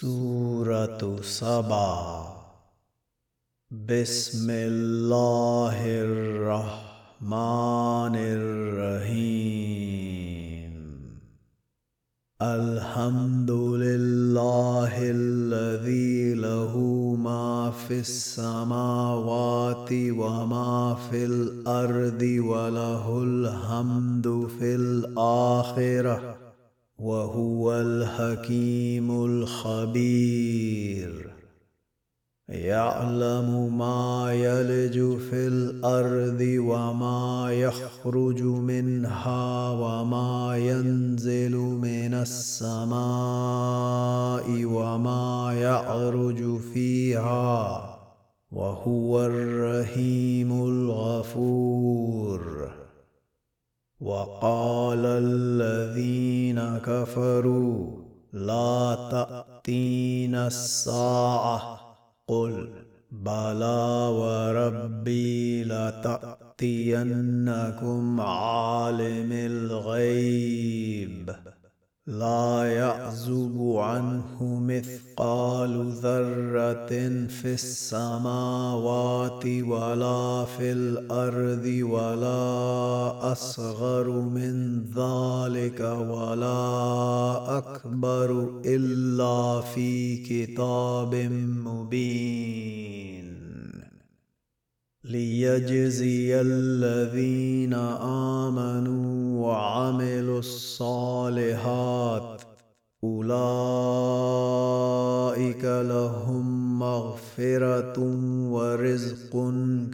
سورة سبا بسم الله الرحمن الرحيم. الحمد لله الذي له ما في السماوات وما في الأرض وله الحمد في الآخرة. وهو الحكيم الخبير. يعلم ما يلج في الأرض وما يخرج منها وما ينزل من السماء وما يعرج فيها. وهو الرحيم الغفور. وقال الذين كفروا لا تأتينا الساعة قل بلى وربي لتأتينكم عالم الغيب. لا يعزب عنه مثقال ذرة في السماوات ولا في الأرض ولا أصغر من ذلك ولا أكبر إلا في كتاب مبين. ليجزي الذين آمنوا وعملوا الصالحات. أولئك لهم مغفرة ورزق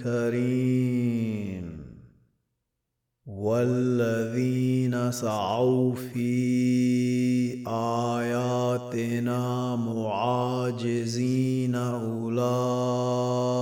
كريم. والذين سعوا في آياتنا معاجزين أولئك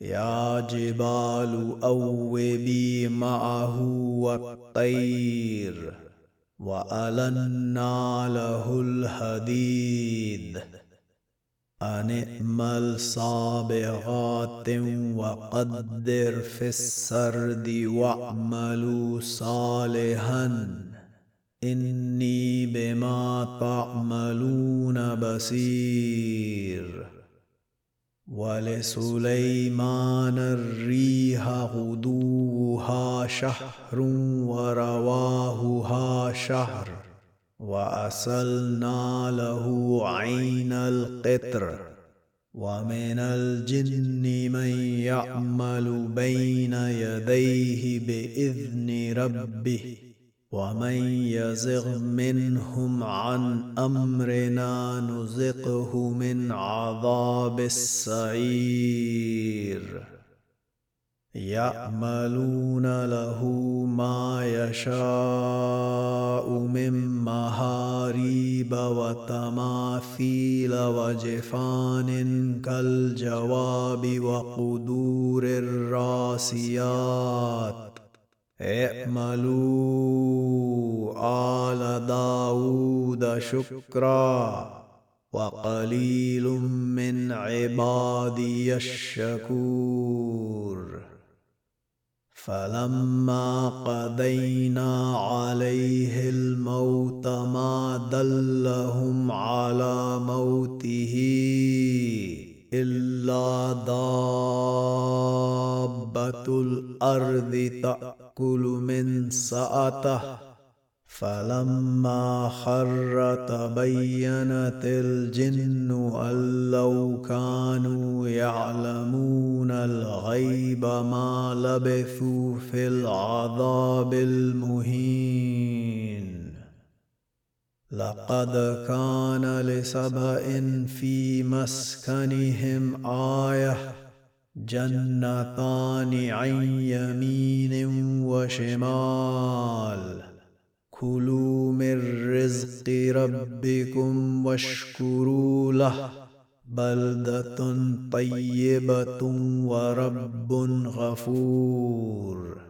يا جبال أوبي معه والطير وألنا له الحديد. أن اعمل صابغات وقدر في السرد واعملوا صالحا. إني بما تعملون بصير. ولسليمان الريح غدوها شهر ورواهها شهر وأسلنا له عين القطر ومن الجن من يعمل بين يديه بإذن ربه ومن يزغ منهم عن أمرنا نزقه من عذاب السعير. يعملون له ما يشاء من محاريب وتماثيل وجفان كالجواب وقدور الراسيات. اعملوا آل داود شكرا وقليل من عبادي الشكور. فلما قضينا عليه الموت ما دلهم على موته. إلا دابة الأرض تأكل من سأته. فلما خر تبينت الجن أن لو كانوا يعلمون الغيب ما لبثوا في العذاب المهين. لقد كان لسبأ في مسكنهم آية جنتان عن يمين وشمال. كلوا من رزق ربكم واشكروا له. بلدة طيبة ورب غفور.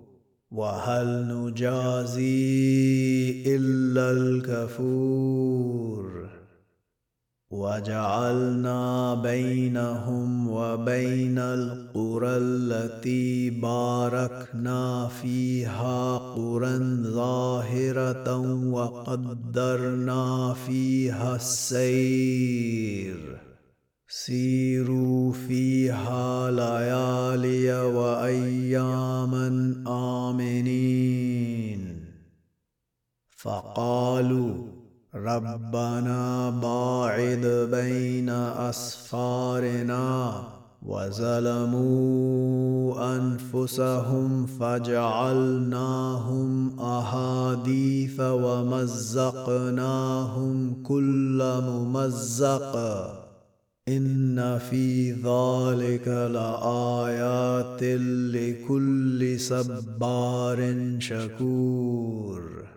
وهل نجازي إلا الكفور؟ وجعلنا بينهم وبين القرى التي باركنا فيها قرى ظاهرة وقدرنا فيها السير. سيروا فيها ليالي وأياما آمنين. فقالوا ربنا باعد بين أسفارنا وظلموا أنفسهم فجعلناهم أحاديث ومزقناهم كل ممزق. إن في ذلك لآيات لكل صبار شكور.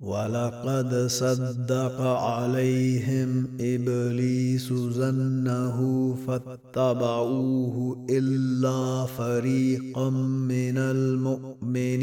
ولقد صدق عليهم إبليس ظنه فاتبعوه إلا فريقا من المؤمنين.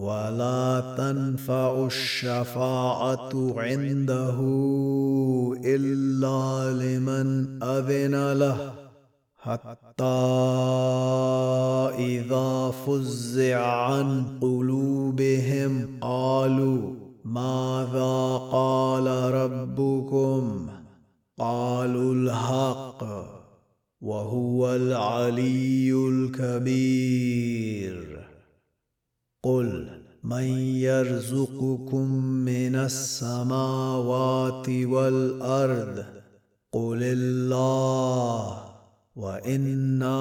ولا تنفع الشفاعة عنده إلا لمن أذن له. حتى إذا فزع عن قلوبهم قالوا ماذا قال ربكم؟ قالوا الحق وهو العلي الكبير. قل من يرزقكم من السماوات والارض قل الله وأنا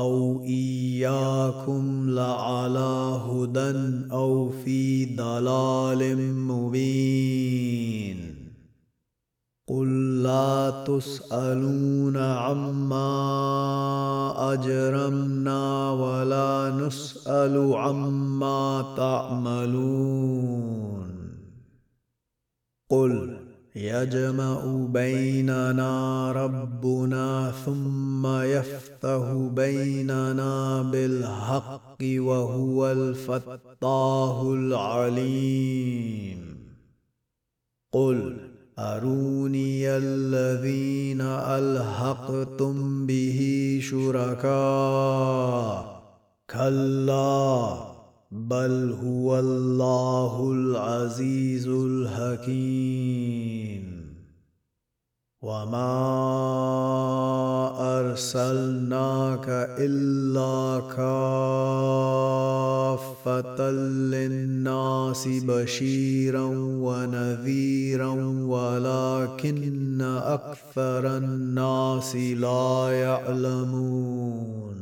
أو اياكم لعلى هدى أو في ضلال مبين قل لا تسالون عما اجرمنا ولا نسال عما تعملون قل يجمع بيننا ربنا ثم يفتح بيننا بالحق وهو الفتاح العليم قل أروني الذين الحقتم به شركاء. كلا بل هو الله العزيز الحكيم. وما ارسلناك الا كافه للناس بشيرا ونذيرا ولكن أكثر الناس لا يعلمون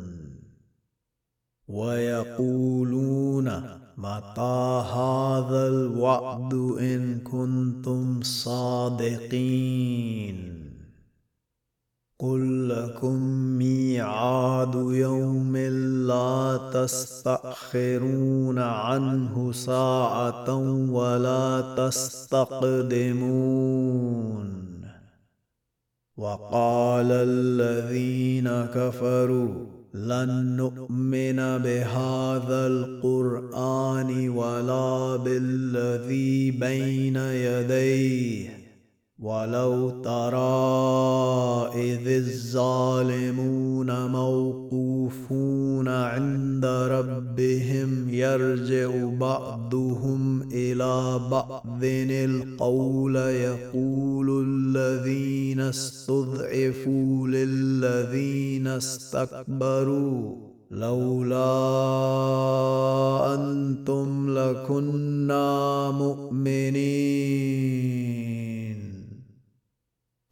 ويقولون متى هذا الوعد ان كنتم صادقين قل لكم ميعاد يوم لا تستاخرون عنه ساعه ولا تستقدمون وقال الذين كفروا لن نؤمن بهذا القرآن ولا بالذي بين يديه. ولو ترى إذ الظالمون موقوفون عند ربهم يرجع بعضهم إلى بعض. القول يقول الذين استضعفوا للذين استكبروا لولا أنتم لكنا مؤمنين.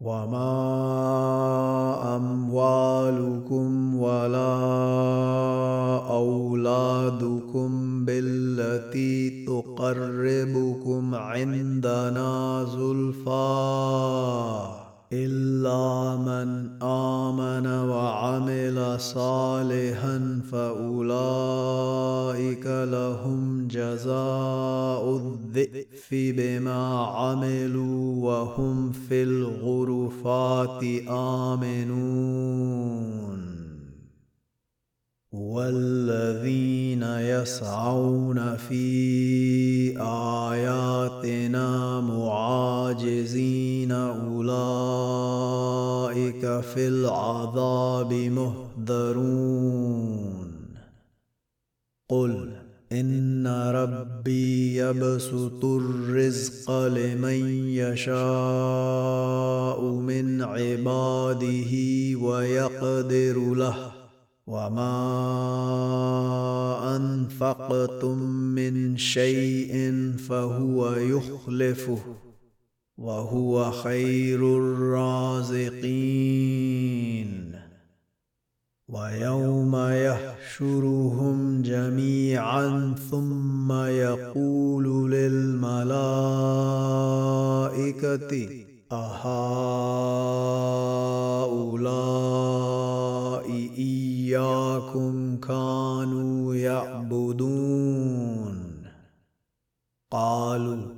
وما اموالكم ولا اولادكم بالتي تقربكم عندنا زلفى إلا من آمن وعمل صالحا فأولئك لهم جزاء الذئف بما عملوا وهم في الغرفات آمنون. والذين يسعون في آياتنا معاجزين أولئك في العذاب مهذرون قل إن ربي يبسط الرزق لمن يشاء من عباده ويقدر له. وما أنفقتم من شيء فهو يخلفه. وهو خير الرازقين. ويوم يحشرهم جميعا ثم يقول للملائكة أهؤلاء إياكم كانوا يعبدون؟ قالوا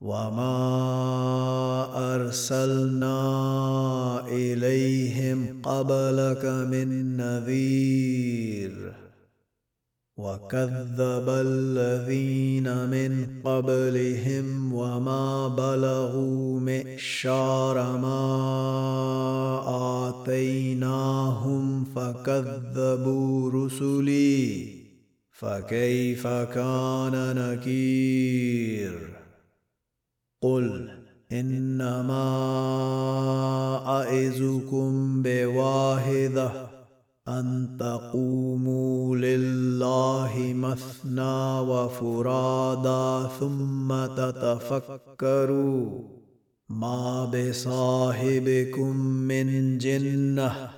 وما ارسلنا اليهم قبلك من نذير وكذب الذين من قبلهم وما بلغوا مئشار ما اتيناهم فكذبوا رسلي فكيف كان نكير قل انما اعظكم بواحده ان تقوموا لله مثنى وفرادا ثم تتفكروا ما بصاحبكم من جنه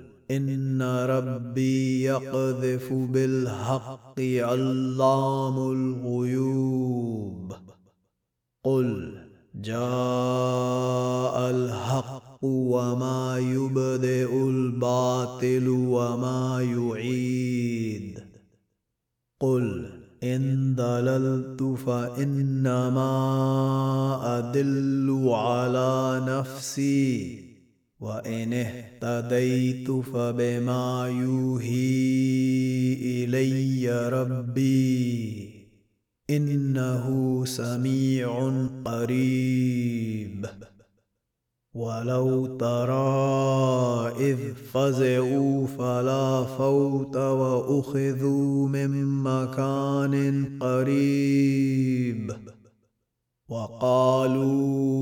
إن ربي يقذف بالحق علام الغيوب. قل جاء الحق وما يبدئ الباطل وما يعيد. قل إن ضللت فإنما أدل على نفسي. وان اهتديت فبما يوحي الي ربي انه سميع قريب ولو ترى اذ فزعوا فلا فوت واخذوا من مكان قريب وقالوا